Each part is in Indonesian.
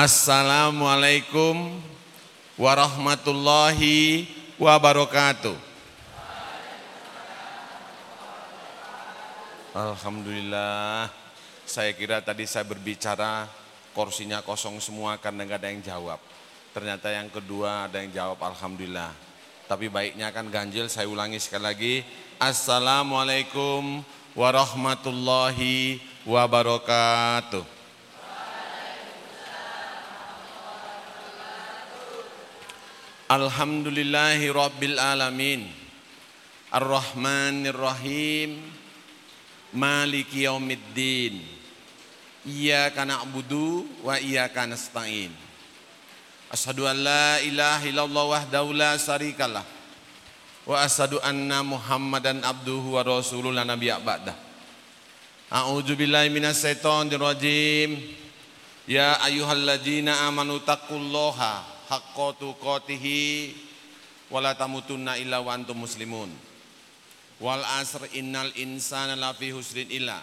Assalamualaikum warahmatullahi wabarakatuh. Alhamdulillah. Saya kira tadi saya berbicara kursinya kosong semua karena nggak ada yang jawab. Ternyata yang kedua ada yang jawab Alhamdulillah. Tapi baiknya kan ganjil saya ulangi sekali lagi. Assalamualaikum warahmatullahi wabarakatuh. Alhamdulillahi rabbil alamin. Ar-Rahmanir Rahim. Maliki yaumiddin. Iyyaka na'budu wa iyyaka nasta'in. Asyhadu an la ilaha illallah wahdahu la syarikalah wa asyhadu anna Muhammadan abduhu wa rasuluhu la nabiyya ba'dah. A'udzu billahi minasyaitonir rajim. Ya ayyuhalladzina amanu taqullaha haqqa tuqatih wa la tamutunna illa wa antum muslimun. Wal asr innal insana lafi husrin illa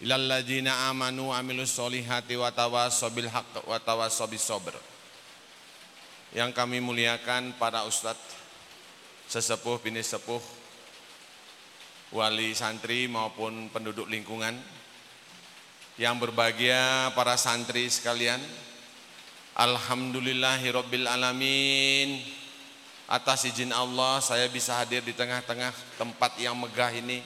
ilal ladzina amanu amilus solihati wa tawassaw bil haqq wa tawassaw bis sabr. Yang kami muliakan para ustadz, sesepuh bini sepuh, wali santri maupun penduduk lingkungan, yang berbahagia para santri sekalian, Alhamdulillahirabbil alamin. Atas izin Allah saya bisa hadir di tengah-tengah tempat yang megah ini.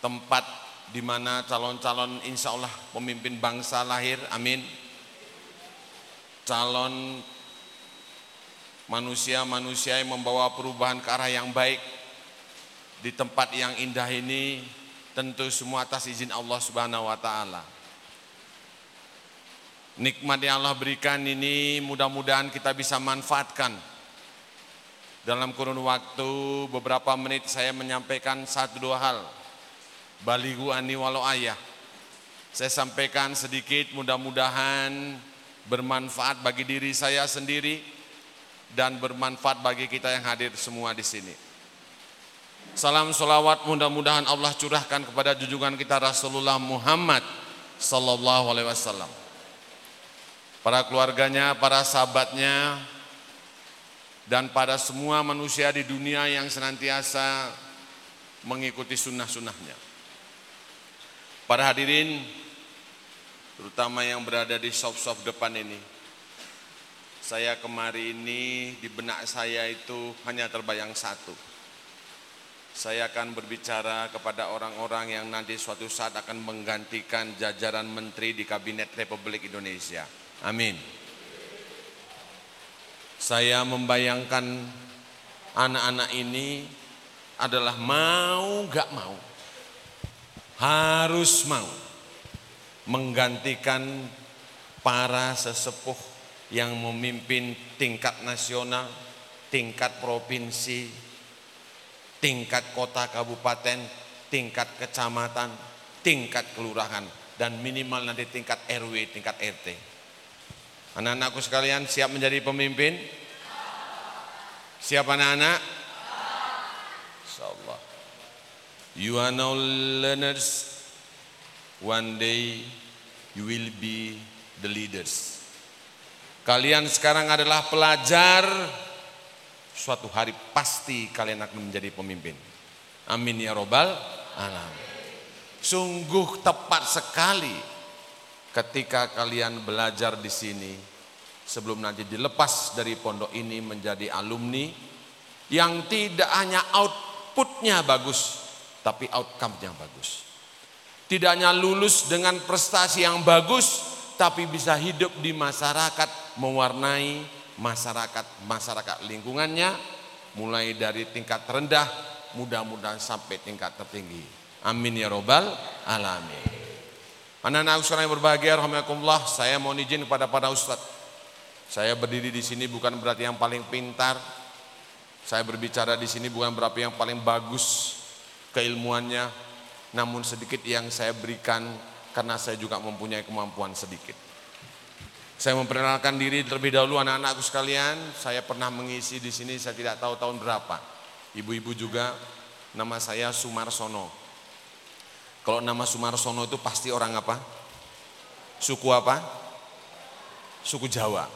Tempat di mana calon-calon insya Allah pemimpin bangsa lahir, amin. Calon manusia-manusia yang membawa perubahan ke arah yang baik di tempat yang indah ini tentu semua atas izin Allah Subhanahu wa taala. Nikmat yang Allah berikan ini mudah-mudahan kita bisa manfaatkan. Dalam kurun waktu beberapa menit saya menyampaikan satu dua hal. Baligu ani walau ayah. Saya sampaikan sedikit mudah-mudahan bermanfaat bagi diri saya sendiri dan bermanfaat bagi kita yang hadir semua di sini. Salam solawat mudah-mudahan Allah curahkan kepada junjungan kita Rasulullah Muhammad Sallallahu Alaihi Wasallam. Para keluarganya, para sahabatnya, dan pada semua manusia di dunia yang senantiasa mengikuti sunnah-sunnahnya. Para hadirin, terutama yang berada di sop-sop depan ini, saya kemari ini di benak saya itu hanya terbayang satu. Saya akan berbicara kepada orang-orang yang nanti suatu saat akan menggantikan jajaran menteri di Kabinet Republik Indonesia. Amin. Saya membayangkan anak-anak ini adalah mau gak mau, harus mau menggantikan para sesepuh yang memimpin tingkat nasional, tingkat provinsi, tingkat kota kabupaten, tingkat kecamatan, tingkat kelurahan, dan minimal nanti tingkat RW, tingkat RT. Anak-anakku sekalian siap menjadi pemimpin? Siap anak-anak? Insyaallah. You are now learners. One day you will be the leaders. Kalian sekarang adalah pelajar. Suatu hari pasti kalian akan menjadi pemimpin. Amin ya robbal alamin. Sungguh tepat sekali ketika kalian belajar di sini sebelum nanti dilepas dari pondok ini menjadi alumni yang tidak hanya outputnya bagus tapi outcome-nya bagus. Tidak hanya lulus dengan prestasi yang bagus tapi bisa hidup di masyarakat mewarnai masyarakat masyarakat lingkungannya mulai dari tingkat rendah mudah-mudahan sampai tingkat tertinggi. Amin ya robbal alamin. Anak-anak ustaz yang berbahagia, rahmatullah, saya mohon izin kepada para ustaz. Saya berdiri di sini bukan berarti yang paling pintar. Saya berbicara di sini bukan berarti yang paling bagus keilmuannya, namun sedikit yang saya berikan karena saya juga mempunyai kemampuan sedikit. Saya memperkenalkan diri terlebih dahulu anak-anakku sekalian. Saya pernah mengisi di sini, saya tidak tahu tahun berapa. Ibu-ibu juga, nama saya Sumarsono. Kalau nama Sumarsono itu pasti orang apa? Suku apa? suku Jawa.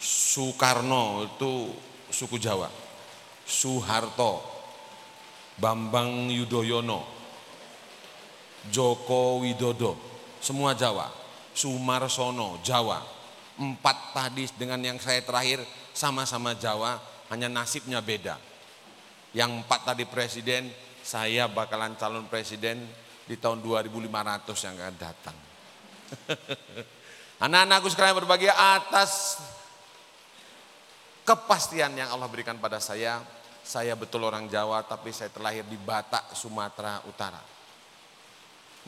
Soekarno itu suku Jawa. Soeharto, Bambang Yudhoyono, Joko Widodo, semua Jawa. Sumarsono, Jawa. Empat tadi dengan yang saya terakhir sama-sama Jawa, hanya nasibnya beda. Yang empat tadi presiden, saya bakalan calon presiden di tahun 2500 yang akan datang. Anak-anakku sekalian berbagi atas kepastian yang Allah berikan pada saya. Saya betul orang Jawa tapi saya terlahir di Batak, Sumatera Utara.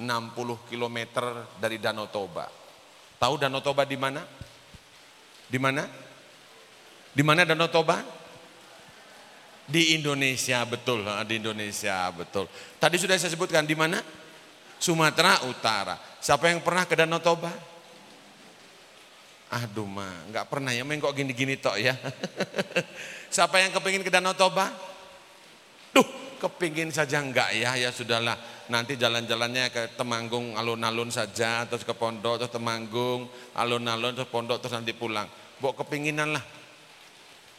60 km dari Danau Toba. Tahu Danau Toba di mana? Di mana? Di mana Danau Toba? Di Indonesia betul, di Indonesia betul. Tadi sudah saya sebutkan di mana? Sumatera Utara. Siapa yang pernah ke Danau Toba? Aduh mah, nggak pernah ya, main kok gini-gini tok ya. Siapa yang kepingin ke Danau Toba? Duh, kepingin saja enggak ya, ya sudahlah. Nanti jalan-jalannya ke Temanggung, alun-alun saja, terus ke Pondok, terus Temanggung, alun-alun, terus Pondok, terus nanti pulang. Bok kepinginan lah.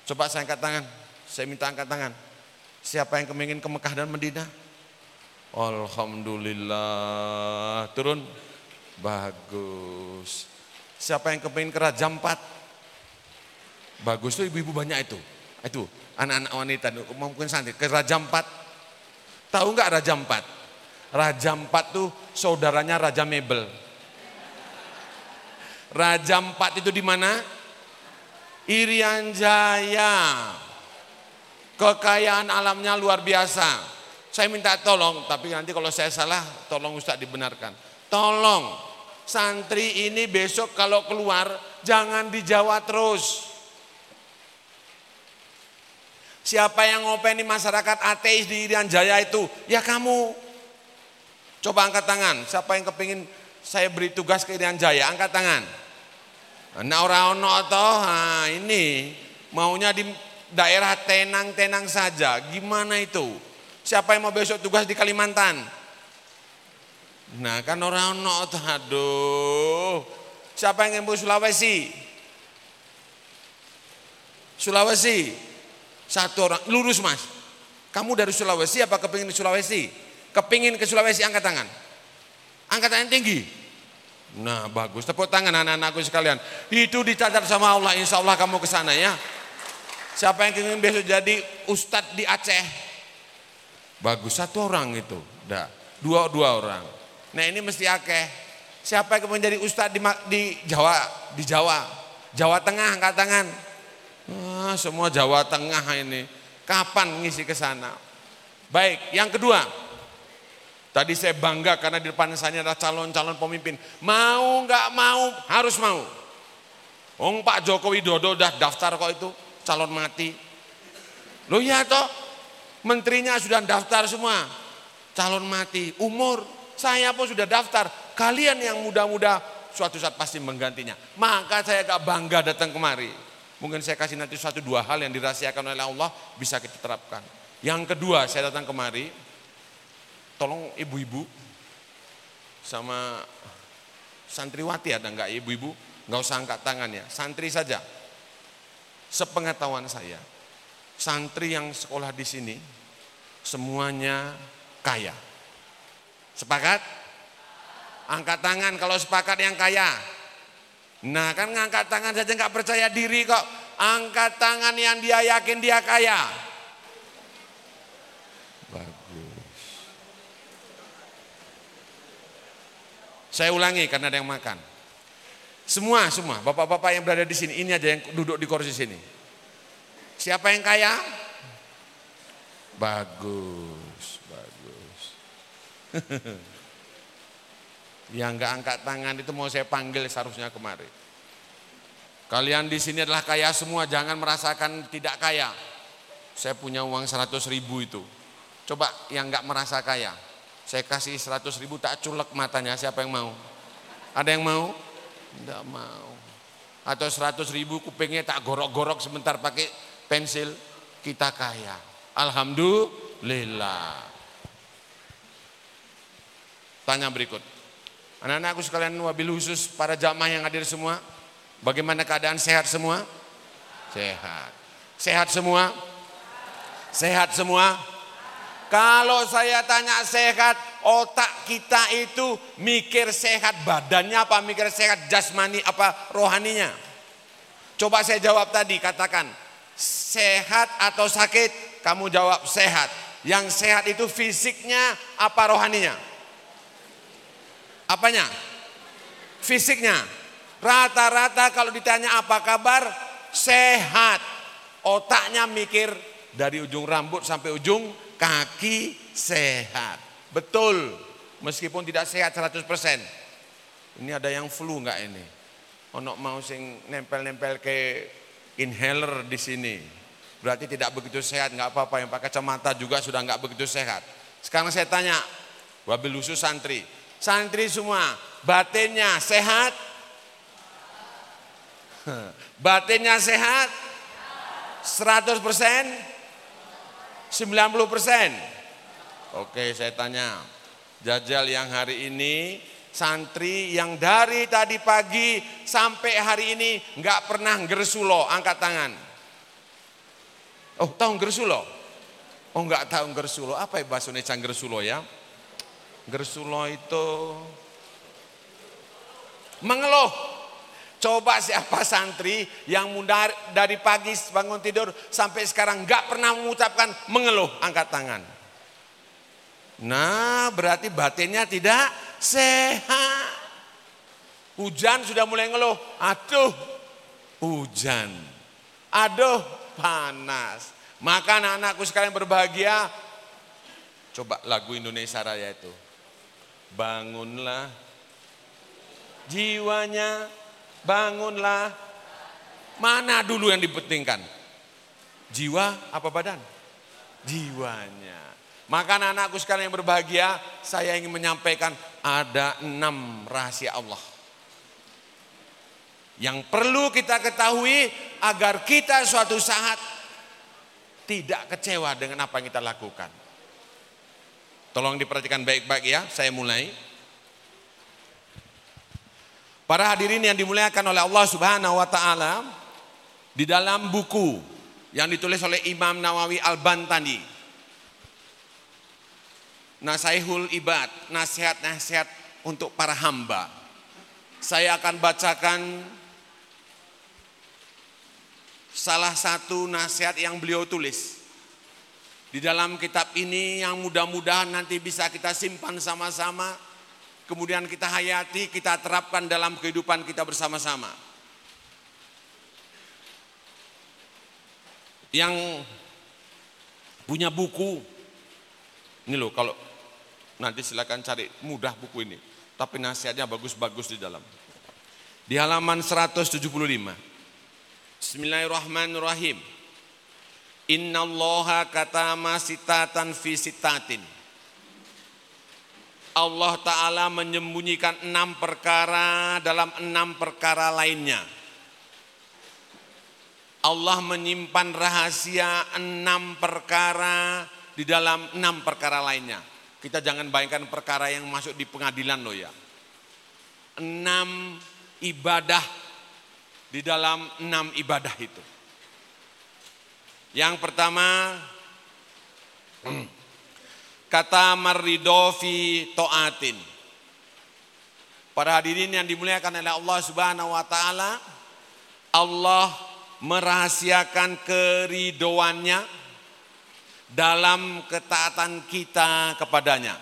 Coba saya angkat tangan, saya minta angkat tangan. Siapa yang kepingin ke Mekah dan Medina? Alhamdulillah. Turun. Bagus. Siapa yang kepingin ke Raja Empat? Bagus tuh ibu-ibu banyak itu. Itu anak-anak wanita mungkin santri ke Raja Empat. Tahu nggak Raja Empat? Raja Empat tuh saudaranya Raja Mebel. Raja Empat itu di mana? Irian Jaya. Kekayaan alamnya luar biasa. Saya minta tolong, tapi nanti kalau saya salah, tolong Ustaz dibenarkan. Tolong santri ini besok kalau keluar jangan di Jawa terus. Siapa yang ngopeni masyarakat ateis di Irian Jaya itu? Ya kamu. Coba angkat tangan. Siapa yang kepingin saya beri tugas ke Irian Jaya? Angkat tangan. Nah orang ono toh, nah ini maunya di daerah tenang-tenang saja. Gimana itu? Siapa yang mau besok tugas di Kalimantan? Nah kan orang no aduh. Siapa yang ngembu Sulawesi? Sulawesi. Satu orang, lurus mas. Kamu dari Sulawesi apa kepingin di Sulawesi? Kepingin ke Sulawesi angkat tangan. Angkat tangan tinggi. Nah bagus, tepuk tangan anak-anakku sekalian. Itu dicatat sama Allah, insya Allah kamu ke sana ya. Siapa yang ingin besok jadi ustadz di Aceh? Bagus, satu orang itu. Dah, dua dua orang. Nah ini mesti akeh. Siapa yang menjadi ustadz di, di Jawa? Di Jawa. Jawa Tengah angkat tangan. Ah, semua Jawa Tengah ini. Kapan ngisi ke sana? Baik, yang kedua. Tadi saya bangga karena di depan saya adalah calon-calon pemimpin. Mau nggak mau, harus mau. Ong Pak Jokowi Dodo udah daftar kok itu calon mati. Loh ya toh, menterinya sudah daftar semua. Calon mati, umur saya pun sudah daftar. Kalian yang muda-muda suatu saat pasti menggantinya. Maka saya gak bangga datang kemari. Mungkin saya kasih nanti satu dua hal yang dirahasiakan oleh Allah bisa kita terapkan. Yang kedua saya datang kemari, tolong ibu-ibu sama santriwati ada nggak ibu-ibu? Nggak usah angkat tangan ya, santri saja. Sepengetahuan saya, santri yang sekolah di sini semuanya kaya. Sepakat? Angkat tangan kalau sepakat yang kaya. Nah kan ngangkat tangan saja nggak percaya diri kok. Angkat tangan yang dia yakin dia kaya. Bagus. Saya ulangi karena ada yang makan. Semua, semua, bapak-bapak yang berada di sini, ini aja yang duduk di kursi sini. Siapa yang kaya? Bagus. yang nggak angkat tangan itu mau saya panggil seharusnya kemari. Kalian di sini adalah kaya semua, jangan merasakan tidak kaya. Saya punya uang 100 ribu itu. Coba yang nggak merasa kaya, saya kasih 100 ribu tak culek matanya, siapa yang mau? Ada yang mau? Tidak mau. Atau 100 ribu kupingnya tak gorok-gorok sebentar pakai pensil, kita kaya. Alhamdulillah. Tanya berikut. Anak-anakku sekalian wabil khusus para jamaah yang hadir semua. Bagaimana keadaan sehat semua? Sehat. Sehat semua? Sehat semua? Kalau saya tanya sehat, otak kita itu mikir sehat badannya apa mikir sehat jasmani apa rohaninya? Coba saya jawab tadi, katakan sehat atau sakit? Kamu jawab sehat. Yang sehat itu fisiknya apa rohaninya? Apanya? Fisiknya. Rata-rata kalau ditanya apa kabar? Sehat. Otaknya mikir dari ujung rambut sampai ujung kaki sehat. Betul. Meskipun tidak sehat 100%. Ini ada yang flu enggak ini? Onok mau sing nempel-nempel ke inhaler di sini. Berarti tidak begitu sehat, enggak apa-apa. Yang pakai kacamata juga sudah enggak begitu sehat. Sekarang saya tanya, wabil khusus santri. Santri semua, batinnya sehat? Batinnya sehat? 100 persen? 90 persen. Oke saya tanya, jajal yang hari ini santri yang dari tadi pagi sampai hari ini nggak pernah gersulo, angkat tangan. Oh tahu gersulo? Oh nggak tahu gersulo, apa ya bahasa Indonesia gersulo ya? Gersulo itu mengeluh. Coba siapa santri yang muda dari pagi bangun tidur sampai sekarang nggak pernah mengucapkan mengeluh, angkat tangan. Nah, berarti batinnya tidak sehat. Hujan sudah mulai ngeluh, aduh hujan, aduh panas. Maka anak-anakku sekalian berbahagia, coba lagu Indonesia Raya itu. Bangunlah jiwanya bangunlah. Mana dulu yang dipentingkan? Jiwa apa badan? Jiwanya. Maka anak-anakku sekalian yang berbahagia, saya ingin menyampaikan ada enam rahasia Allah. Yang perlu kita ketahui agar kita suatu saat tidak kecewa dengan apa yang kita lakukan. Tolong diperhatikan baik-baik ya, saya mulai. Para hadirin yang dimuliakan oleh Allah Subhanahu wa taala, di dalam buku yang ditulis oleh Imam Nawawi Al-Bantani. Nasaihul Ibad, nasihat-nasihat untuk para hamba. Saya akan bacakan salah satu nasihat yang beliau tulis. Di dalam kitab ini yang mudah-mudahan nanti bisa kita simpan sama-sama kemudian kita hayati, kita terapkan dalam kehidupan kita bersama-sama. Yang punya buku, ini loh kalau nanti silakan cari mudah buku ini, tapi nasihatnya bagus-bagus di dalam. Di halaman 175. Bismillahirrahmanirrahim. Inna allaha katama sitatan fi sitatin. Allah Ta'ala menyembunyikan enam perkara dalam enam perkara lainnya. Allah menyimpan rahasia enam perkara di dalam enam perkara lainnya. Kita jangan bayangkan perkara yang masuk di pengadilan loh ya. Enam ibadah di dalam enam ibadah itu. Yang pertama, Kata maridofi to'atin. Para hadirin yang dimuliakan oleh Allah subhanahu wa ta'ala. Allah merahasiakan keridoannya dalam ketaatan kita kepadanya.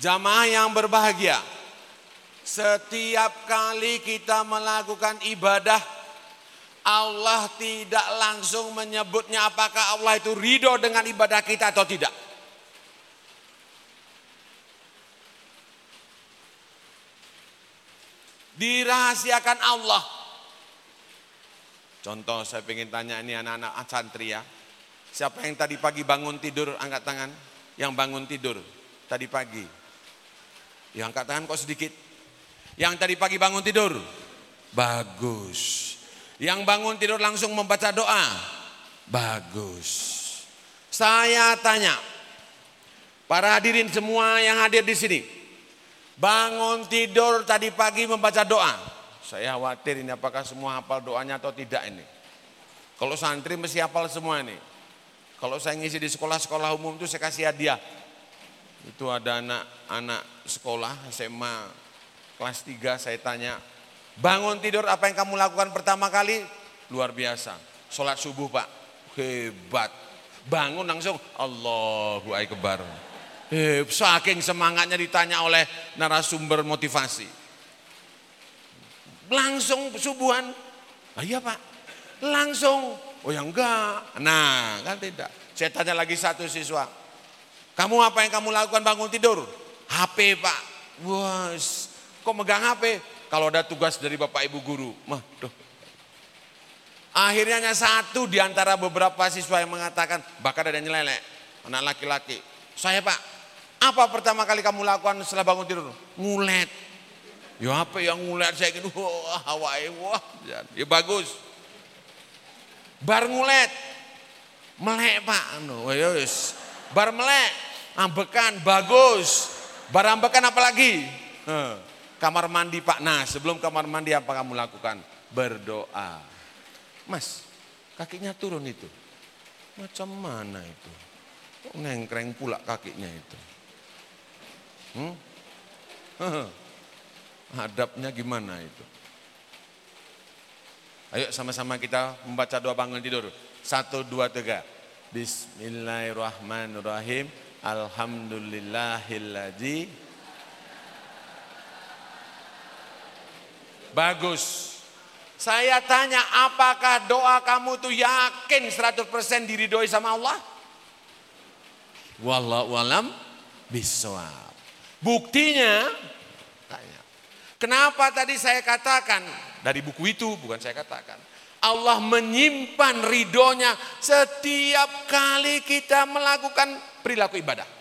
Jamaah yang berbahagia, setiap kali kita melakukan ibadah Allah tidak langsung menyebutnya apakah Allah itu ridho dengan ibadah kita atau tidak. Dirahasiakan Allah. Contoh saya ingin tanya ini anak-anak santri ya. Siapa yang tadi pagi bangun tidur angkat tangan? Yang bangun tidur tadi pagi. Yang angkat tangan kok sedikit. Yang tadi pagi bangun tidur. Bagus. Yang bangun tidur langsung membaca doa. Bagus. Saya tanya, Para hadirin semua yang hadir di sini. Bangun tidur tadi pagi membaca doa. Saya khawatir ini apakah semua hafal doanya atau tidak ini. Kalau santri mesti hafal semua ini. Kalau saya ngisi di sekolah-sekolah umum itu saya kasih hadiah. Itu ada anak-anak sekolah SMA kelas 3 saya tanya, bangun tidur apa yang kamu lakukan pertama kali? Luar biasa. Sholat subuh pak, hebat. Bangun langsung, Allahu Akbar. Eh, saking semangatnya ditanya oleh narasumber motivasi. Langsung subuhan. Ah, iya pak, langsung. Oh ya enggak. Nah kan tidak. Saya tanya lagi satu siswa. Kamu apa yang kamu lakukan bangun tidur? HP pak. Wah, kok megang HP? Kalau ada tugas dari bapak ibu guru. Mah, tuh. Akhirnya hanya satu di antara beberapa siswa yang mengatakan, bahkan ada yang nyelelek, anak laki-laki. Saya pak, apa pertama kali kamu lakukan setelah bangun tidur? Ngulet. Ya apa yang ngulet? Saya gitu, wah Hawaii, wah. Ya bagus. Bar ngulet. Melek pak. No, yes. Bar melek. Ambekan, bagus. Bar ambekan apa lagi? Kamar mandi pak. Nah sebelum kamar mandi apa kamu lakukan? Berdoa. Mas, kakinya turun itu. Macam mana itu? Nengkreng pula kakinya itu. Hmm? Hadapnya gimana itu? Ayo sama-sama kita membaca doa bangun tidur. Satu, dua, tiga. Bismillahirrahmanirrahim. Alhamdulillahilladzi. Bagus. Saya tanya apakah doa kamu tuh yakin 100% diridhoi sama Allah? Wallahu alam bisawab. Buktinya, tanya. Kenapa tadi saya katakan, dari buku itu bukan saya katakan. Allah menyimpan ridhonya setiap kali kita melakukan perilaku ibadah.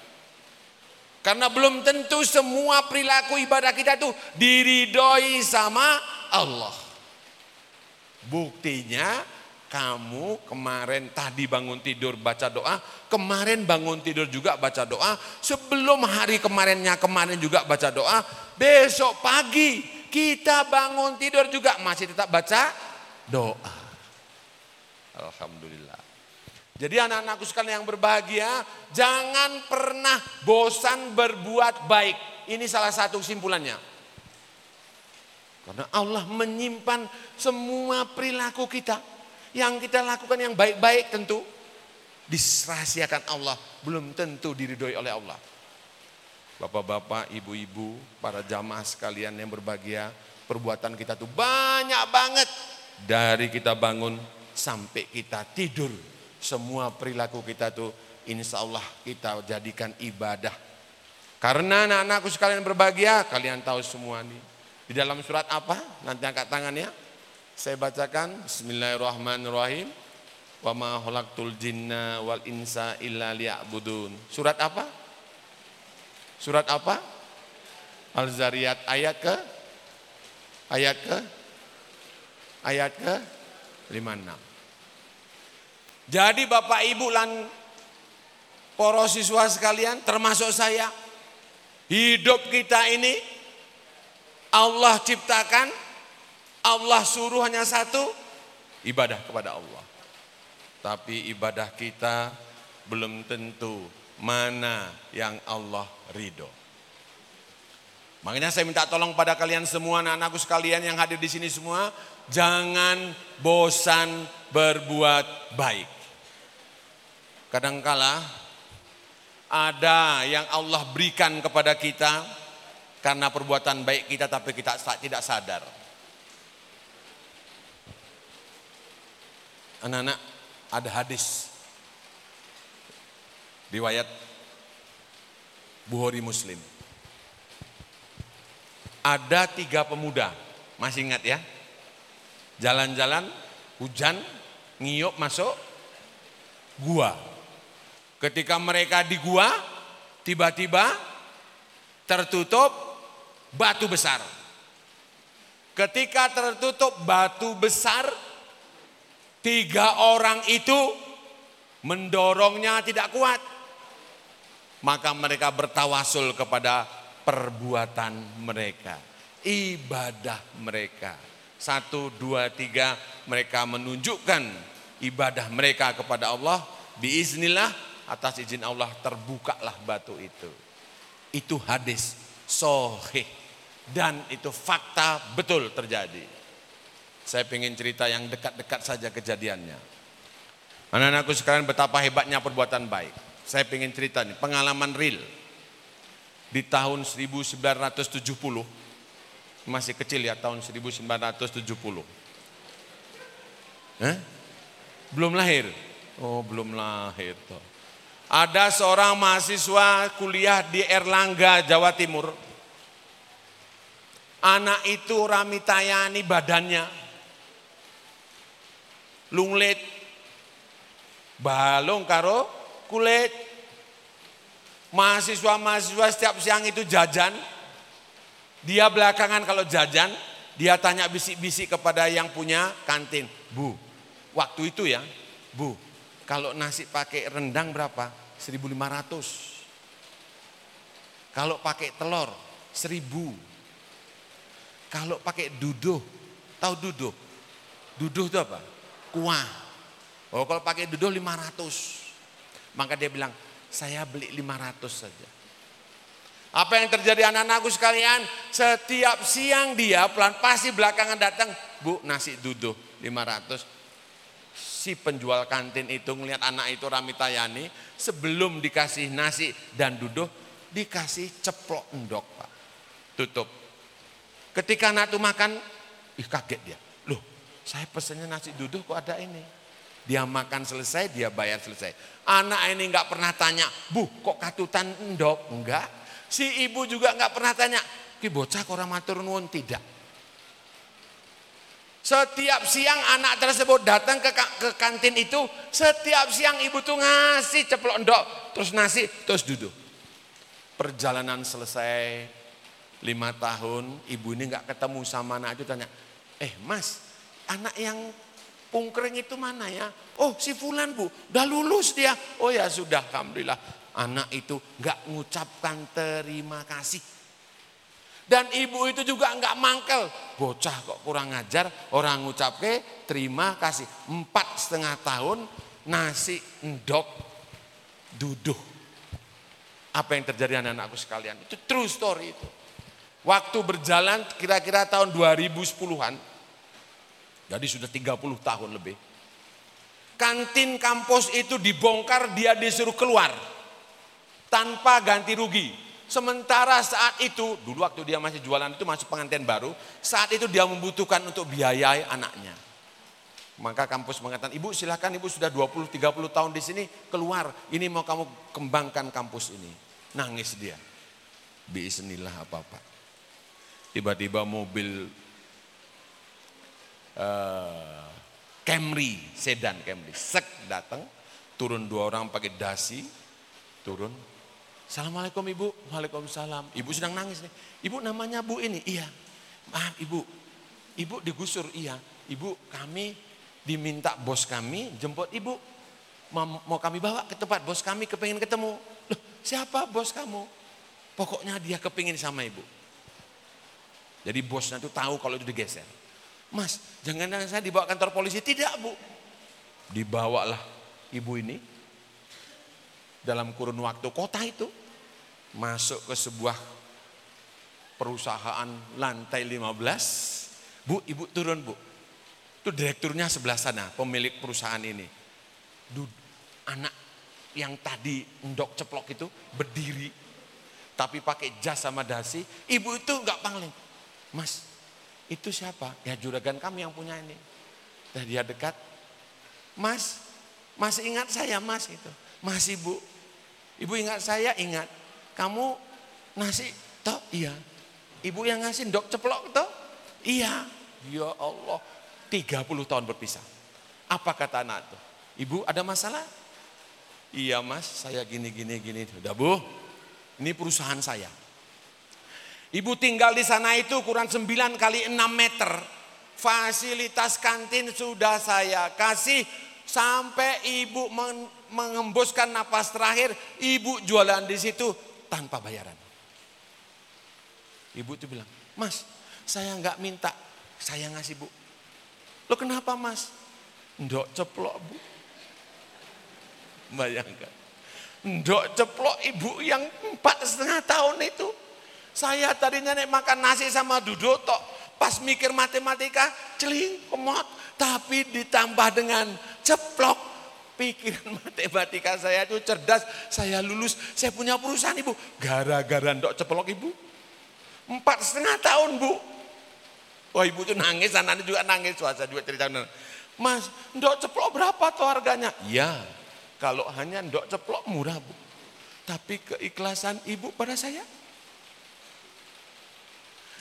Karena belum tentu semua perilaku ibadah kita itu diridhoi sama Allah. Buktinya kamu kemarin tadi bangun tidur baca doa, kemarin bangun tidur juga baca doa, sebelum hari kemarinnya kemarin juga baca doa, besok pagi kita bangun tidur juga masih tetap baca doa. Alhamdulillah. Jadi anak-anakku sekalian yang berbahagia, jangan pernah bosan berbuat baik. Ini salah satu kesimpulannya. Karena Allah menyimpan semua perilaku kita yang kita lakukan yang baik-baik tentu disrahasiakan Allah, belum tentu diridhoi oleh Allah. Bapak-bapak, ibu-ibu, para jamaah sekalian yang berbahagia, perbuatan kita tuh banyak banget dari kita bangun sampai kita tidur. Semua perilaku kita tuh insya Allah kita jadikan ibadah. Karena anak-anakku sekalian berbahagia, kalian tahu semua nih. Di dalam surat apa? Nanti angkat tangannya. Saya bacakan Bismillahirrahmanirrahim. Wa ma khalaqtul jinna wal insa illa liya'budun. Surat apa? Surat apa? Al-Zariyat ayat ke ayat ke ayat ke 56. Jadi Bapak Ibu lan para siswa sekalian termasuk saya hidup kita ini Allah ciptakan Allah suruh hanya satu, ibadah kepada Allah. Tapi ibadah kita belum tentu mana yang Allah ridho. Makanya saya minta tolong pada kalian semua anak-anakku sekalian yang hadir di sini semua, jangan bosan berbuat baik. Kadangkala ada yang Allah berikan kepada kita karena perbuatan baik kita tapi kita tidak sadar. Anak-anak ada hadis riwayat Bukhari Muslim. Ada tiga pemuda, masih ingat ya? Jalan-jalan, hujan, ngiyuk masuk gua. Ketika mereka di gua, tiba-tiba tertutup batu besar. Ketika tertutup batu besar, Tiga orang itu mendorongnya tidak kuat. Maka mereka bertawasul kepada perbuatan mereka. Ibadah mereka. Satu, dua, tiga. Mereka menunjukkan ibadah mereka kepada Allah. Biiznillah atas izin Allah terbukalah batu itu. Itu hadis sohih. Dan itu fakta betul terjadi. Saya ingin cerita yang dekat-dekat saja kejadiannya. Anak-anakku sekarang betapa hebatnya perbuatan baik. Saya ingin cerita nih, pengalaman real. Di tahun 1970, masih kecil ya tahun 1970. Eh? Belum lahir? Oh belum lahir toh. Ada seorang mahasiswa kuliah di Erlangga, Jawa Timur. Anak itu ramitayani badannya. Lunglet. Balong karo kulit. Mahasiswa-mahasiswa setiap siang itu jajan. Dia belakangan kalau jajan, dia tanya bisik-bisik kepada yang punya kantin. Bu, waktu itu ya, bu, kalau nasi pakai rendang berapa? 1500. Kalau pakai telur 1000. Kalau pakai duduh, tahu duduh? Duduh itu apa? Kuah. Oh, kalau pakai duduh 500. Maka dia bilang, saya beli 500 saja. Apa yang terjadi anak-anakku sekalian? Setiap siang dia pelan pasti belakangan datang, Bu, nasi duduh 500 si penjual kantin itu ngelihat anak itu Ramitayani sebelum dikasih nasi dan duduk dikasih ceplok endok pak. Tutup. Ketika anak itu makan ih kaget dia. Loh saya pesennya nasi duduk kok ada ini? Dia makan selesai dia bayar selesai. Anak ini nggak pernah tanya bu kok katutan endok? Enggak. Si ibu juga nggak pernah tanya ki bocah kok matur nuwun? Tidak setiap siang anak tersebut datang ke, ke kantin itu, setiap siang ibu tuh ngasih ceplok endok, terus nasi, terus duduk. Perjalanan selesai lima tahun, ibu ini nggak ketemu sama anak itu tanya, eh mas, anak yang pungkring itu mana ya? Oh si Fulan bu, udah lulus dia. Oh ya sudah, alhamdulillah. Anak itu nggak ngucapkan terima kasih dan ibu itu juga enggak mangkel. Bocah kok kurang ngajar, orang ngucap ke terima kasih. Empat setengah tahun nasi endok duduh. Apa yang terjadi anak-anakku sekalian? Itu true story itu. Waktu berjalan kira-kira tahun 2010-an. Jadi sudah 30 tahun lebih. Kantin kampus itu dibongkar, dia disuruh keluar. Tanpa ganti rugi. Sementara saat itu, dulu waktu dia masih jualan itu masuk pengantin baru, saat itu dia membutuhkan untuk biayai anaknya. Maka kampus mengatakan, ibu silahkan ibu sudah 20-30 tahun di sini, keluar. Ini mau kamu kembangkan kampus ini. Nangis dia. Bismillah apa-apa. Tiba-tiba mobil uh, Camry, sedan Camry, sek datang, turun dua orang pakai dasi, turun Assalamualaikum ibu, Waalaikumsalam. Ibu sedang nangis nih. Ibu namanya bu ini, iya. Maaf ibu, ibu digusur, iya. Ibu kami diminta bos kami jemput ibu. Mau kami bawa ke tempat bos kami kepengen ketemu. Loh, siapa bos kamu? Pokoknya dia kepingin sama ibu. Jadi bosnya tuh tahu kalau itu digeser. Mas, jangan saya dibawa kantor polisi. Tidak bu. Dibawalah ibu ini dalam kurun waktu kota itu masuk ke sebuah perusahaan lantai 15. Bu, ibu turun bu. Itu direkturnya sebelah sana, pemilik perusahaan ini. Dud, anak yang tadi endok ceplok itu berdiri. Tapi pakai jas sama dasi. Ibu itu enggak pangling. Mas, itu siapa? Ya juragan kami yang punya ini. Dan dia dekat. Mas, masih ingat saya mas itu. Masih bu. Ibu ingat saya? Ingat. Kamu nasi toh? Iya. Ibu yang ngasih dok ceplok toh? Iya. Ya Allah. 30 tahun berpisah. Apa kata anak itu? Ibu ada masalah? Iya mas, saya gini gini gini. Udah bu, ini perusahaan saya. Ibu tinggal di sana itu kurang 9 kali 6 meter. Fasilitas kantin sudah saya kasih sampai ibu mengembuskan napas terakhir, ibu jualan di situ tanpa bayaran. Ibu itu bilang, mas saya nggak minta, saya ngasih bu. Lo kenapa mas? Ndok ceplok bu. Bayangkan. Ndok ceplok ibu yang empat setengah tahun itu. Saya tadinya nek makan nasi sama duduk tok. Pas mikir matematika, celing, kemot. Tapi ditambah dengan ceplok. Pikiran matematika saya itu cerdas. Saya lulus, saya punya perusahaan ibu. Gara-gara ndok ceplok ibu. Empat setengah tahun bu. Wah ibu itu nangis, anaknya juga nangis. Saya juga cerita. Mas, ndok ceplok berapa tuh harganya? Ya, kalau hanya ndok ceplok murah bu. Tapi keikhlasan ibu pada saya.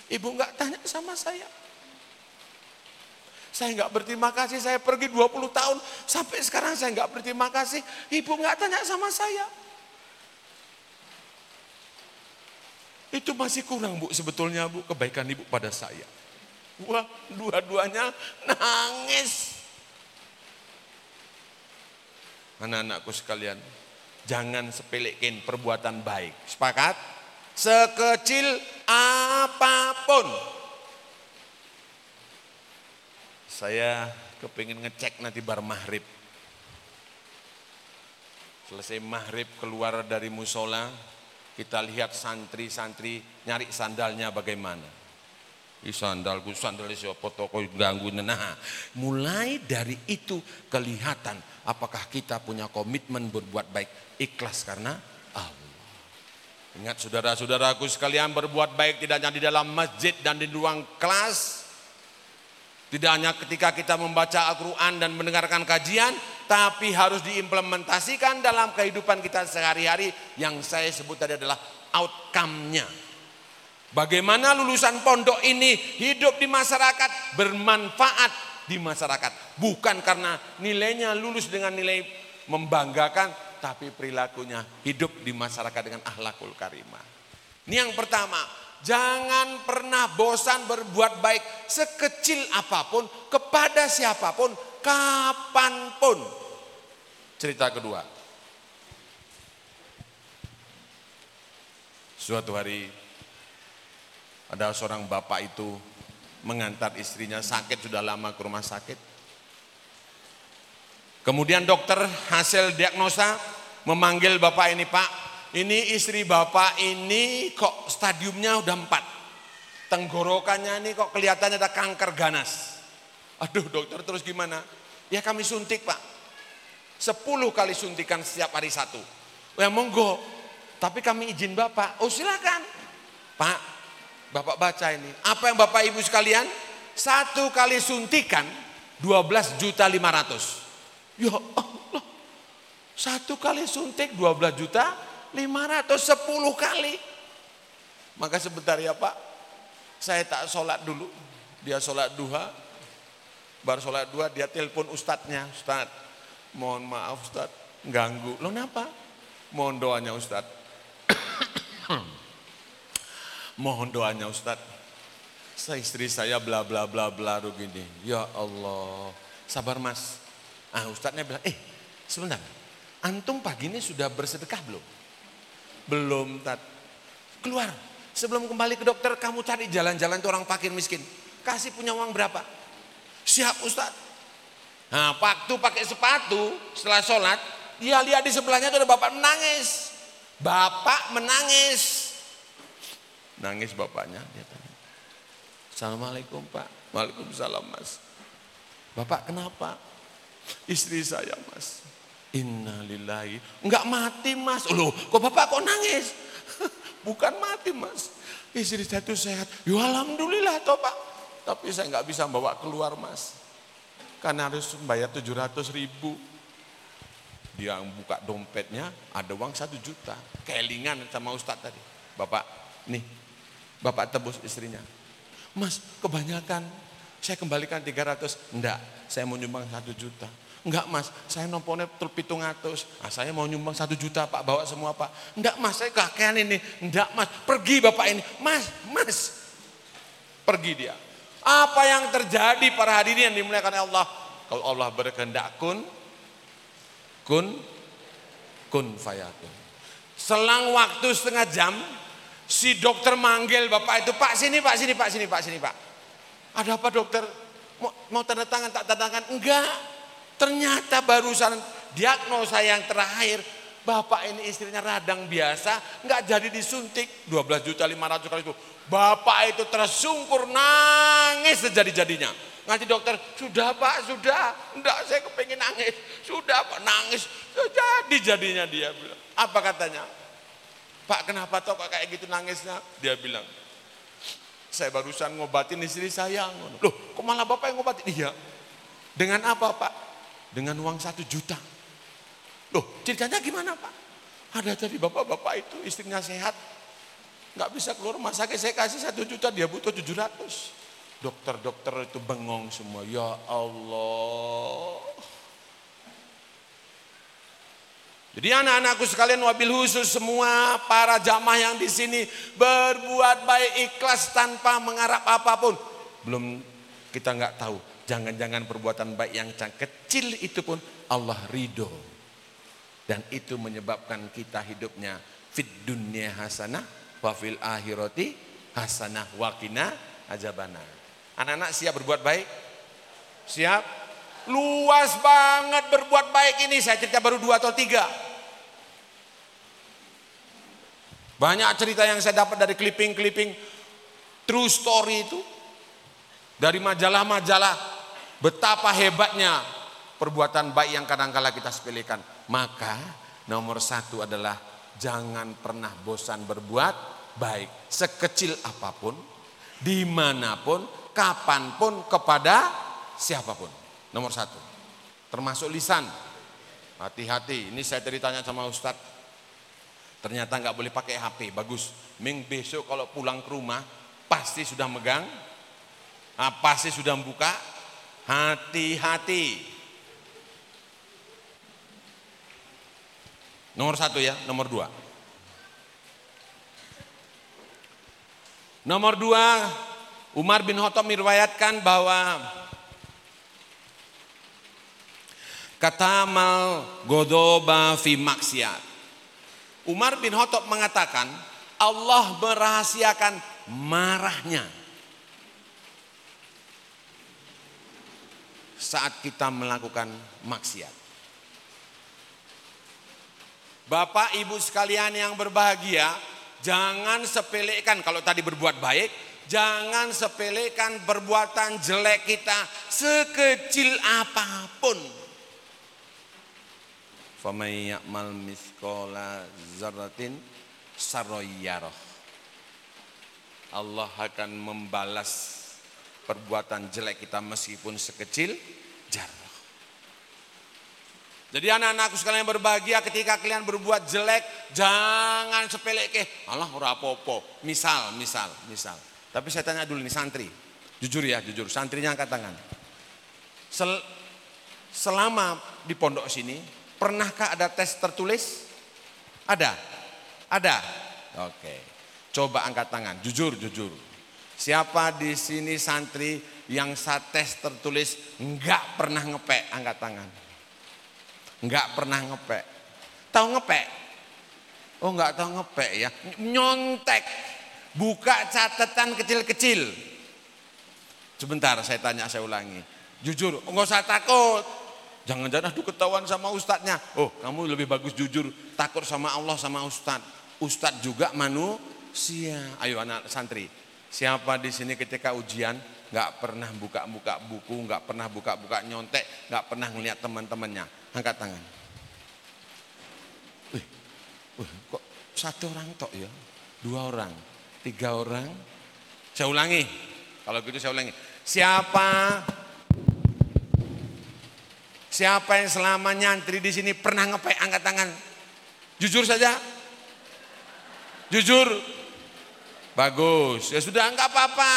Ibu nggak tanya sama saya. Saya nggak berterima kasih, saya pergi 20 tahun. Sampai sekarang saya nggak berterima kasih. Ibu nggak tanya sama saya. Itu masih kurang bu sebetulnya bu kebaikan ibu pada saya. Wah dua-duanya nangis. Anak-anakku sekalian, jangan sepelekin perbuatan baik. Sepakat? Sekecil apa pun. Saya kepingin ngecek nanti bar maghrib. Selesai maghrib keluar dari musola, kita lihat santri-santri nyari sandalnya bagaimana. Ih sandalku sandal siapa toko ganggu nah mulai dari itu kelihatan apakah kita punya komitmen berbuat baik ikhlas karena Allah ingat saudara-saudaraku sekalian berbuat baik tidak hanya di dalam masjid dan di ruang kelas tidak hanya ketika kita membaca Al-Quran dan mendengarkan kajian tapi harus diimplementasikan dalam kehidupan kita sehari-hari yang saya sebut tadi adalah outcome-nya Bagaimana lulusan pondok ini hidup di masyarakat, bermanfaat di masyarakat. Bukan karena nilainya lulus dengan nilai membanggakan, tapi perilakunya hidup di masyarakat dengan ahlakul karimah. Ini yang pertama, jangan pernah bosan berbuat baik sekecil apa pun kepada siapa pun, kapan pun. Cerita kedua. Suatu hari ada seorang bapak itu mengantar istrinya sakit sudah lama ke rumah sakit. Kemudian dokter hasil diagnosa memanggil bapak ini pak, ini istri bapak ini kok stadiumnya udah empat. Tenggorokannya ini kok kelihatannya ada kanker ganas. Aduh dokter terus gimana? Ya kami suntik pak. Sepuluh kali suntikan setiap hari satu. Ya monggo. Tapi kami izin bapak. Oh silakan. Pak Bapak baca ini. Apa yang Bapak Ibu sekalian? Satu kali suntikan 12 juta 500. Ya Allah. Satu kali suntik 12 juta 500. 10 kali. Maka sebentar ya Pak. Saya tak sholat dulu. Dia sholat duha. Baru sholat duha dia telepon ustadznya. Ustadz mohon maaf ustadz. Ganggu. Lo kenapa? Mohon doanya ustadz. Mohon doanya Ustadz. Saya istri saya bla bla bla bla begini. Ya Allah. Sabar mas. Ah Ustadznya bilang, eh sebentar. Antum pagi ini sudah bersedekah belum? Belum tat. Keluar. Sebelum kembali ke dokter kamu cari jalan-jalan tuh orang fakir miskin. Kasih punya uang berapa? Siap Ustadz. Nah waktu pakai sepatu setelah sholat. Dia lihat di sebelahnya tuh ada bapak menangis. Bapak menangis. Nangis bapaknya, dia tanya. Assalamualaikum pak. Waalaikumsalam mas. Bapak kenapa? Istri saya mas. Innalillahi. Enggak mati mas. Loh kok bapak kok nangis? Bukan mati mas. Istri saya itu sehat. Ya alhamdulillah toh pak. Tapi saya nggak bisa bawa keluar mas. Karena harus membayar 700 ribu. Dia buka dompetnya ada uang satu juta. Kelingan sama Ustadz tadi. Bapak nih Bapak tebus istrinya. Mas kebanyakan saya kembalikan 300. Enggak, saya mau nyumbang 1 juta. Enggak mas, saya nompornya pitung atus. Nah, saya mau nyumbang satu juta pak, bawa semua pak. Enggak mas, saya kakean ini. Enggak mas, pergi bapak ini. Mas, mas. Pergi dia. Apa yang terjadi para hadirin yang dimuliakan Allah? Kalau Allah berkehendak kun, kun kun fayakun. Selang waktu setengah jam, si dokter manggil bapak itu, Pak sini, Pak sini, Pak sini, Pak sini, Pak. Ada apa dokter? Mau, mau tanda tangan, tak tanda tangan? Enggak. Ternyata barusan diagnosa yang terakhir, bapak ini istrinya radang biasa, enggak jadi disuntik 12 juta 500 kali itu. Bapak itu tersungkur nangis sejadi-jadinya. Nanti dokter, sudah pak, sudah. Enggak, saya kepengen nangis. Sudah pak, nangis. Jadi-jadinya dia bilang. Apa katanya? Pak kenapa toh kayak gitu nangisnya? Dia bilang, saya barusan ngobatin istri saya. Loh, kok malah bapak yang ngobatin? Iya. Dengan apa pak? Dengan uang satu juta. Loh, ceritanya gimana pak? Ada tadi bapak-bapak itu istrinya sehat. Nggak bisa keluar rumah sakit, saya kasih satu juta, dia butuh tujuh ratus. Dokter-dokter itu bengong semua. Ya Allah. Jadi anak-anakku sekalian wabil khusus semua para jamaah yang di sini berbuat baik ikhlas tanpa mengharap apa pun. Belum kita nggak tahu. Jangan-jangan perbuatan baik yang kecil itu pun Allah ridho. Dan itu menyebabkan kita hidupnya fit dunia hasanah wa fil akhirati hasanah wakina ajabana. Anak-anak siap berbuat baik? Siap? Luas banget berbuat baik ini. Saya cerita baru dua atau tiga. Banyak cerita yang saya dapat dari clipping-clipping true story itu. Dari majalah-majalah. Betapa hebatnya perbuatan baik yang kadang-kala kita sepelekan. Maka nomor satu adalah jangan pernah bosan berbuat baik. Sekecil apa pun, di mana pun, kapan pun kepada siapa pun. Nomor satu. Termasuk lisan. Hati-hati. Ini saya ceritanya sama Ustadz. Ternyata nggak boleh pakai HP. Bagus. Ming besok kalau pulang ke rumah pasti sudah megang. Nah, pasti sudah membuka. Hati-hati. Nomor satu ya, nomor dua. Nomor dua, Umar bin Khattab meriwayatkan bahwa kata mal godoba fi maksiat. Umar bin Khattab mengatakan Allah merahasiakan marahnya saat kita melakukan maksiat. Bapak ibu sekalian yang berbahagia, jangan sepelekan kalau tadi berbuat baik, Jangan sepelekan perbuatan jelek kita sekecil apa pun. Faman ya'mal miskola zarratin saroyyaroh. Allah akan membalas perbuatan jelek kita meskipun sekecil jarah. Jadi anak-anakku sekalian berbahagia ketika kalian berbuat jelek, jangan sepele ke, Allah ora apa-apa. Misal, misal, misal. Tapi saya tanya dulu nih santri, jujur ya, jujur. Santrinya angkat tangan. Sel, selama di pondok sini, pernahkah ada tes tertulis? Ada? Ada? Oke. Coba angkat tangan, jujur, jujur. Siapa di sini santri yang saat tes tertulis enggak pernah ngepek, angkat tangan. Enggak pernah ngepek. Tahu ngepek? Oh enggak tahu ngepek ya. Nyontek. Buka catatan kecil-kecil. Sebentar saya tanya, saya ulangi. Jujur, enggak usah takut. Jangan-jangan aduh ketahuan sama ustadznya. Oh kamu lebih bagus jujur. Takut sama Allah sama ustadz. Ustadz juga manusia. Ayo anak santri. Siapa di sini ketika ujian nggak pernah buka-buka buku, nggak pernah buka-buka nyontek, nggak pernah ngeliat teman-temannya. Angkat tangan. Wih, wih, kok satu orang tok ya? Dua orang tiga orang. Saya ulangi, kalau gitu saya ulangi. Siapa siapa yang selama nyantri di sini pernah ngepek angkat tangan? Jujur saja. Jujur. Bagus. Ya sudah enggak apa-apa.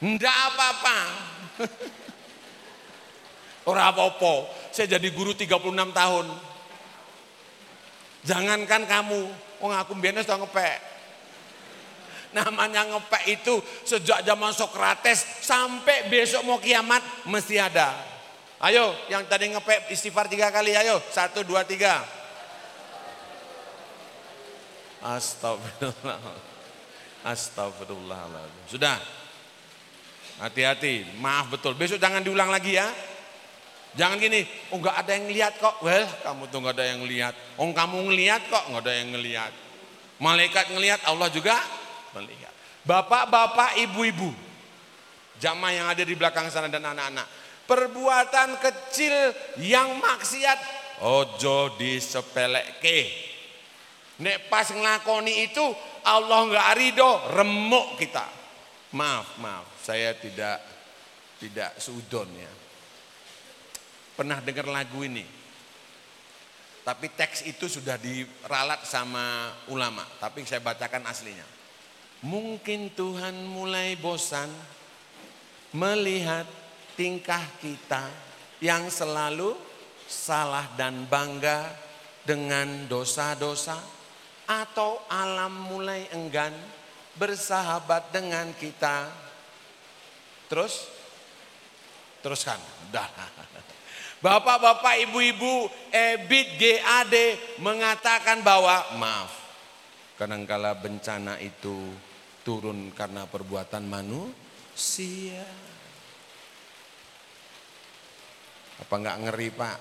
Enggak apa-apa. Orang apa-apa. Saya jadi guru 36 tahun. Jangankan kamu, oh aku biasa sudah ngepek. Namanya ngepek itu sejak zaman Sokrates sampai besok mau kiamat mesti ada. Ayo yang tadi ngepek istighfar tiga kali ayo. Satu, dua, tiga. Astagfirullah. Astagfirullahaladzim. Sudah. Hati-hati, maaf betul. Besok jangan diulang lagi ya. Jangan gini, oh nggak ada yang lihat kok. Well, kamu tuh nggak ada yang lihat. Oh kamu ngelihat kok, nggak ada yang ngelihat. Malaikat ngelihat, Allah juga melihat. Bapak-bapak, ibu-ibu, jamaah yang ada di belakang sana dan anak-anak. Perbuatan kecil yang maksiat, ojo disepeleke. Nek pas ngelakoni itu, Allah nggak ridho, remuk kita. Maaf, maaf, saya tidak tidak sudon ya. Pernah dengar lagu ini? Tapi teks itu sudah diralat sama ulama, tapi saya bacakan aslinya. Mungkin Tuhan mulai bosan melihat tingkah kita yang selalu salah dan bangga dengan dosa-dosa atau alam mulai enggan bersahabat dengan kita. Terus? Teruskan. Dah. Bapak-bapak, ibu-ibu, EBIT GAD mengatakan bahwa maaf. Kadangkala bencana itu turun karena perbuatan manusia. Apa enggak ngeri Pak?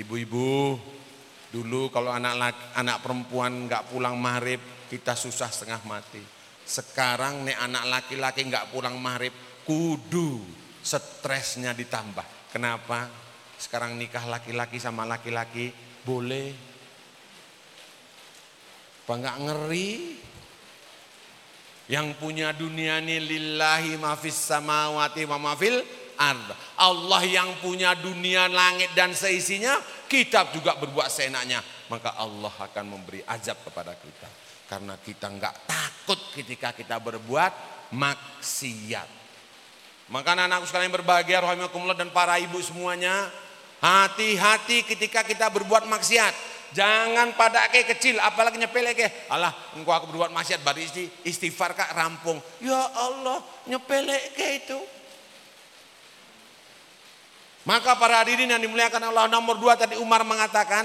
Ibu-ibu, Dulu kalau anak laki, anak perempuan nggak pulang maghrib kita susah setengah mati. Sekarang nih anak laki-laki nggak pulang maghrib kudu stresnya ditambah. Kenapa? Sekarang nikah laki-laki sama laki-laki boleh. Apa nggak ngeri? Yang punya dunia ini lillahi mafis samawati wa mafil Allah yang punya dunia langit dan seisinya, kita juga berbuat seenaknya. Maka Allah akan memberi azab kepada kita. Karena kita nggak takut ketika kita berbuat maksiat. Maka anak-anakku sekalian berbahagia rahimakumullah dan para ibu semuanya. Hati-hati ketika kita berbuat maksiat. Jangan pada ke kecil, apalagi nyepele ke. Allah, engkau aku berbuat maksiat, baru istighfar kak rampung. Ya Allah, nyepele ke itu. Maka para hadirin yang dimuliakan Allah nomor dua tadi Umar mengatakan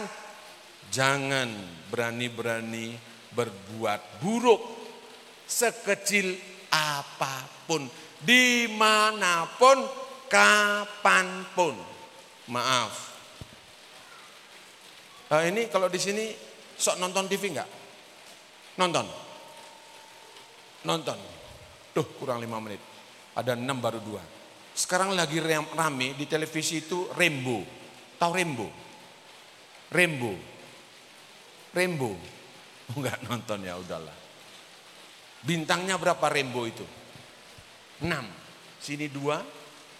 jangan berani-berani berbuat buruk sekecil apa pun di mana pun kapan pun. Maaf. Nah, ini kalau di sini sok nonton TV enggak nonton? Nonton. Tuh kurang lima menit. Ada enam baru dua sekarang lagi rame di televisi itu Rembo. Tahu Rembo? Rembo. Rembo. Enggak nonton ya udahlah. Bintangnya berapa Rembo itu? Enam. Sini dua,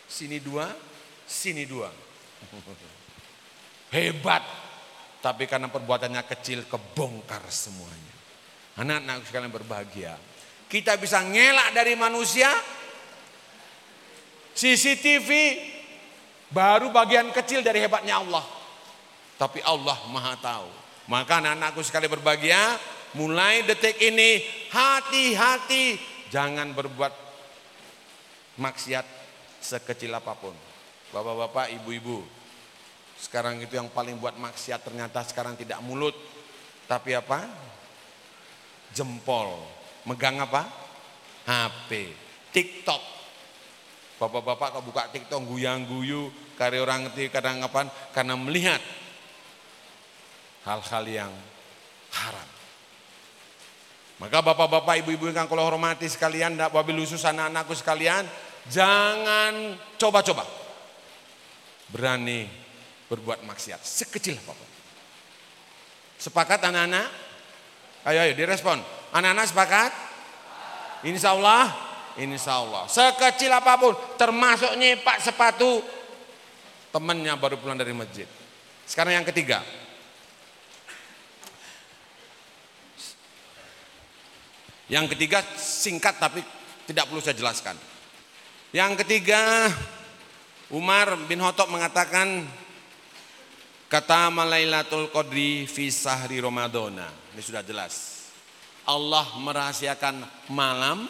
sini dua, sini dua. Hebat. Tapi karena perbuatannya kecil kebongkar semuanya. Anak-anak sekalian berbahagia. Kita bisa ngelak dari manusia, CCTV baru bagian kecil dari hebatnya Allah. Tapi Allah maha tahu. Maka anak-anakku sekali berbahagia, mulai detik ini hati-hati jangan berbuat maksiat sekecil apa pun. Bapak-bapak, ibu-ibu, sekarang itu yang paling buat maksiat ternyata sekarang tidak mulut, tapi apa? Jempol. Megang apa? HP, TikTok, Bapak-bapak kau buka TikTok guyang guyu, karya orang ngerti kadang kapan karena melihat hal-hal yang haram. Maka bapak-bapak, ibu-ibu yang kalau hormati sekalian, wabil khusus anak-anakku sekalian, jangan coba-coba berani berbuat maksiat sekecil apa pun. Sepakat anak-anak? Ayo ayo direspon. Anak-anak sepakat? Insya Allah Insya Allah. Sekecil apa pun, termasuk nyepak sepatu temannya baru pulang dari masjid. Sekarang yang ketiga. Yang ketiga singkat tapi tidak perlu saya jelaskan. Yang ketiga Umar bin Khattab mengatakan kata Malailatul Qadri fi sahri. Ini sudah jelas. Allah merahasiakan malam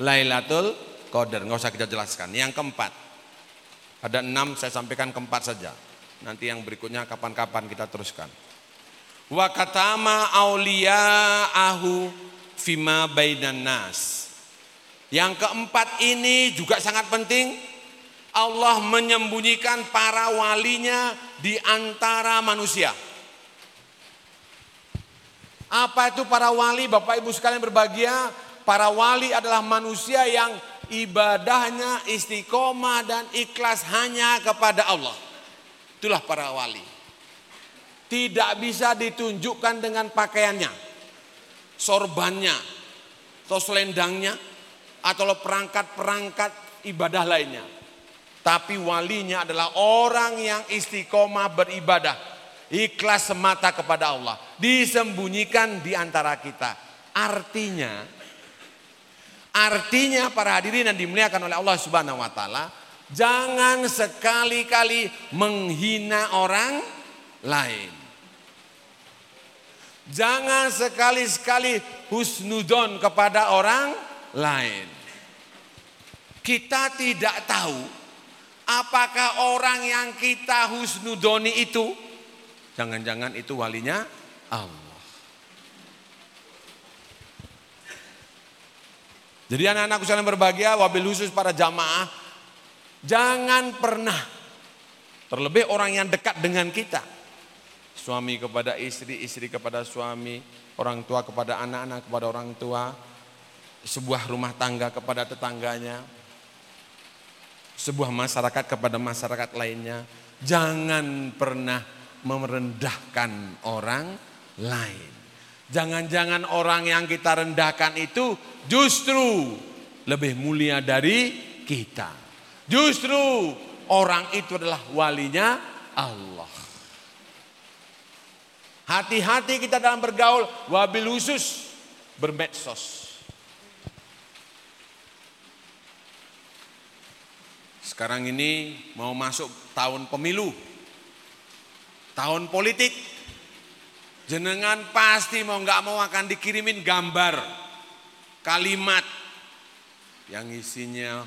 Lailatul Qadar. Nggak usah kita jelaskan. Yang keempat. Ada enam saya sampaikan keempat saja. Nanti yang berikutnya kapan-kapan kita teruskan. Wa katama ahu fima bainan nas. Yang keempat ini juga sangat penting. Allah menyembunyikan para walinya di antara manusia. Apa itu para wali? Bapak Ibu sekalian berbahagia, para wali adalah manusia yang ibadahnya istiqomah dan ikhlas hanya kepada Allah. Itulah para wali. Tidak bisa ditunjukkan dengan pakaiannya, sorbannya, atau selendangnya, atau perangkat-perangkat ibadah lainnya. Tapi walinya adalah orang yang istiqomah beribadah. Ikhlas semata kepada Allah. Disembunyikan di antara kita. Artinya Artinya para hadirin yang dimuliakan oleh Allah Subhanahu wa taala, jangan sekali-kali menghina orang lain. Jangan sekali-sekali husnudon kepada orang lain. Kita tidak tahu apakah orang yang kita husnudoni itu jangan-jangan itu walinya Allah. Jadi anak-anakku sekalian berbahagia, wabil khusus para jamaah, jangan pernah terlebih orang yang dekat dengan kita. Suami kepada istri, istri kepada suami, orang tua kepada anak-anak, kepada orang tua, sebuah rumah tangga kepada tetangganya, sebuah masyarakat kepada masyarakat lainnya. Jangan pernah merendahkan orang lain. Jangan-jangan orang yang kita rendahkan itu justru lebih mulia dari kita. Justru orang itu adalah walinya Allah. Hati-hati kita dalam bergaul wabil khusus bermedsos. Sekarang ini mau masuk tahun pemilu. Tahun politik Jenengan pasti mau nggak mau akan dikirimin gambar, kalimat yang isinya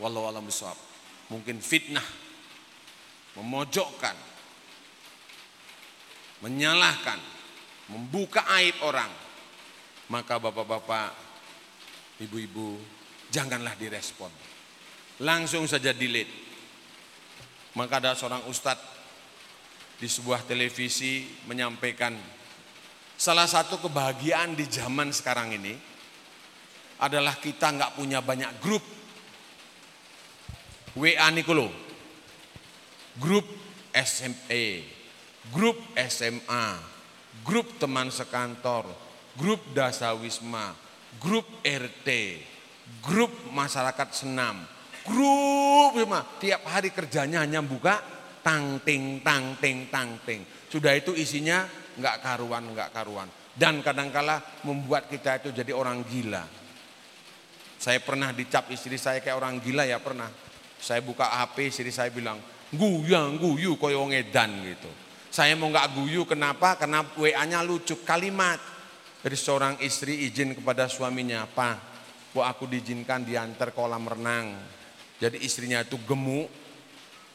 walau alam besar, mungkin fitnah, memojokkan, menyalahkan, membuka aib orang. Maka bapak-bapak, ibu-ibu, janganlah direspon. Langsung saja delete. Maka ada seorang ustadz di sebuah televisi menyampaikan Salah satu kebahagiaan di zaman sekarang ini adalah kita nggak punya banyak grup. WA Nikolo, grup SMA, grup SMA, grup teman sekantor, grup dasawisma, grup RT, grup masyarakat senam, grup semua. Tiap hari kerjanya hanya buka tang ting tang ting tang ting. Sudah itu isinya nggak karuan, nggak karuan. Dan kadangkala membuat kita itu jadi orang gila. Saya pernah dicap istri saya kayak orang gila ya pernah. Saya buka HP istri saya bilang, guyang guyu koyo ngedan gitu. Saya mau nggak guyu kenapa? Karena WA-nya lucu kalimat dari seorang istri izin kepada suaminya, apa? kok aku diizinkan diantar kolam renang. Jadi istrinya itu gemuk.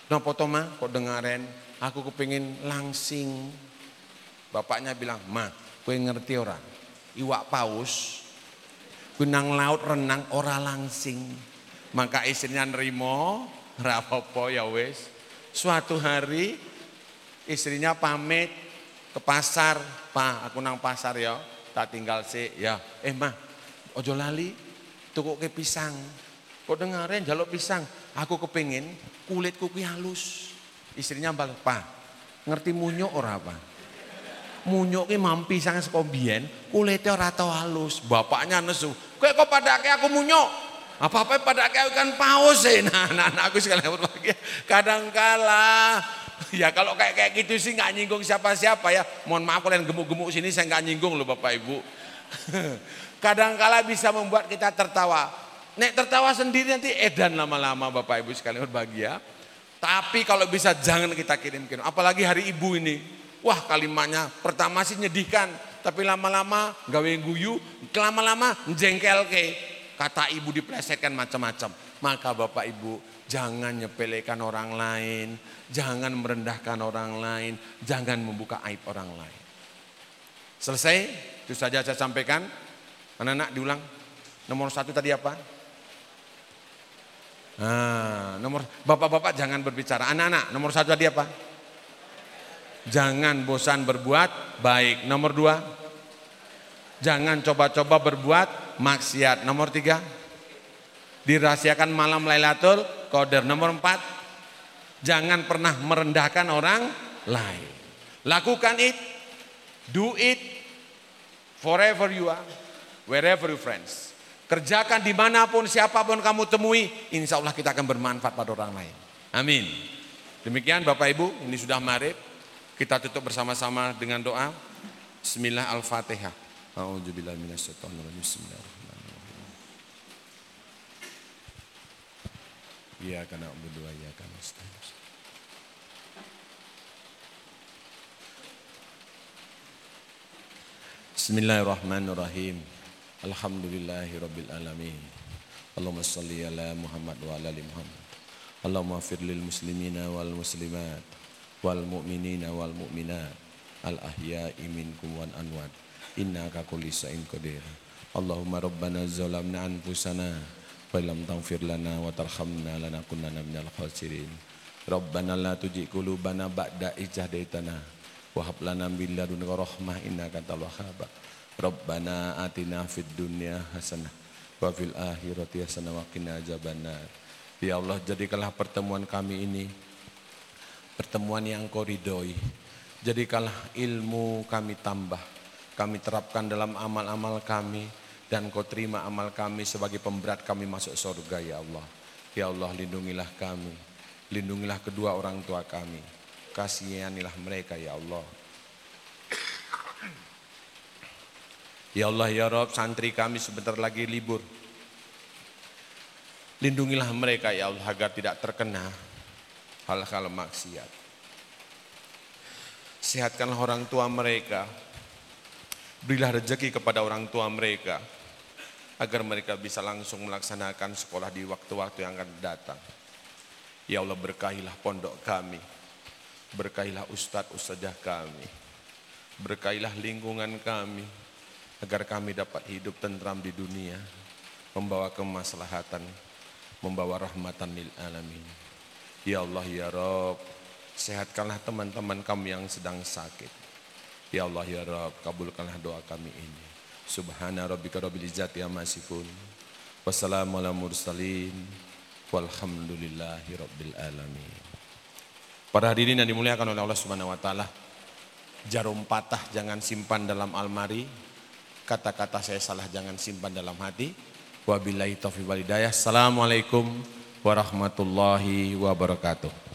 Nah potoma kok dengaren, aku kepingin langsing. Bapaknya bilang, ma, kue ngerti ora? Iwak paus, kue nang laut renang ora langsing. Maka istrinya nerimo, rapopo ya wes. Suatu hari istrinya pamit ke pasar, pa aku nang pasar ya, tak tinggal sih ya. Eh mah, ojo lali, tuku ke pisang. Kok dengerin jaluk pisang, aku kepingin kulit kuku halus. Istrinya balik, pa ngerti munyuk ora apa? Munyuk ki mampi sang saka ora tau halus. Bapaknya nesu, "Kowe kok padake aku munyuk?" Apa-apa padake aku kan paus e. Nah, nah, nah aku sekali berbahagia. Kadang kala ya kalau kayak kayak gitu sih nggak nyinggung siapa-siapa ya. Mohon maaf kalian gemuk-gemuk sini saya nggak nyinggung loh Bapak Ibu. Kadang kala bisa membuat kita tertawa. Nek tertawa sendiri nanti edan lama-lama Bapak Ibu sekalian berbahagia. Tapi kalau bisa jangan kita kirim-kirim. Apalagi hari ibu ini. Wah kalimatnya pertama sih nyedihkan, tapi lama-lama gawe guyu, lama-lama jengkel ke. Kata ibu diplesetkan macam-macam. Maka bapak ibu jangan nyepelekan orang lain, jangan merendahkan orang lain, jangan membuka aib orang lain. Selesai? Itu saja saya sampaikan. Anak-anak diulang. Nomor satu tadi apa? Nah, nomor bapak-bapak jangan berbicara. Anak-anak, nomor satu tadi apa? Jangan bosan berbuat baik. Nomor dua, jangan coba-coba berbuat maksiat. Nomor tiga, dirahasiakan malam Lailatul Qadar. Nomor empat, jangan pernah merendahkan orang lain. Lakukan it, do it, forever you are, wherever you friends. Kerjakan di mana pun, siapa pun kamu temui, insya Allah kita akan bermanfaat pada orang lain. Amin. Demikian Bapak Ibu, ini sudah marib. Kita tutup bersama-sama dengan doa. Bismillah Al-Fatihah. A'udzubillah minasyaitonirrajim. Bismillahirrahmanirrahim. Berdua, iya karena Bismillahirrahmanirrahim. Alhamdulillahi Rabbil Alamin Allahumma salli ala Muhammad wa ala ali Muhammad Allahumma afir lil muslimina wal muslimat Wal mu'minina wal mu'minat. Al ahya'i minkum wan anwad Innaka kulli sa'in qadir. Allahumma rabbana zalamna anfusana Wa lam taghfir lana wa tarhamna lanakunanna minal khasirin. Rabbana la tuji qulubana ba'da ijahdaitana Wa hab lana min ladunka rahmah innaka antal wahhab. Rabbana atina fid dunya hasanah wa fil akhirati hasanah wa qina azabannar. Ya Allah, jadikanlah pertemuan kami ini pertemuan yang kau ridhoi. Jadikanlah ilmu kami tambah, kami terapkan dalam amal-amal kami dan kau terima amal kami sebagai pemberat kami masuk surga ya Allah. Ya Allah lindungilah kami, lindungilah kedua orang tua kami, kasihanilah mereka ya Allah. Ya Allah ya Rob, santri kami sebentar lagi libur. Lindungilah mereka ya Allah agar tidak terkena hal-hal maksiat. Sehatkanlah orang tua mereka. Berilah rezeki kepada orang tua mereka. Agar mereka bisa langsung melaksanakan sekolah di waktu-waktu yang akan datang. Ya Allah berkahilah pondok kami. Berkahilah ustadz ustadzah kami. Berkahilah lingkungan kami agar kami dapat hidup tentram di dunia, membawa kemaslahatan, membawa rahmatan lil alamin. Ya Allah ya Rob, sehatkanlah teman-teman kami yang sedang sakit. Ya Allah ya Rob, kabulkanlah doa kami ini. Subhana rabbika rabbil izzati amma yasifun. Wassalamu ala mursalin. Walhamdulillahi rabbil alamin. Para hadirin yang dimuliakan oleh Allah Subhanahu wa taala. Jarum patah jangan simpan dalam almari, Kata-kata saya salah jangan simpan dalam hati. Wabillahi taufiq walidayah. Assalamualaikum warahmatullahi wabarakatuh.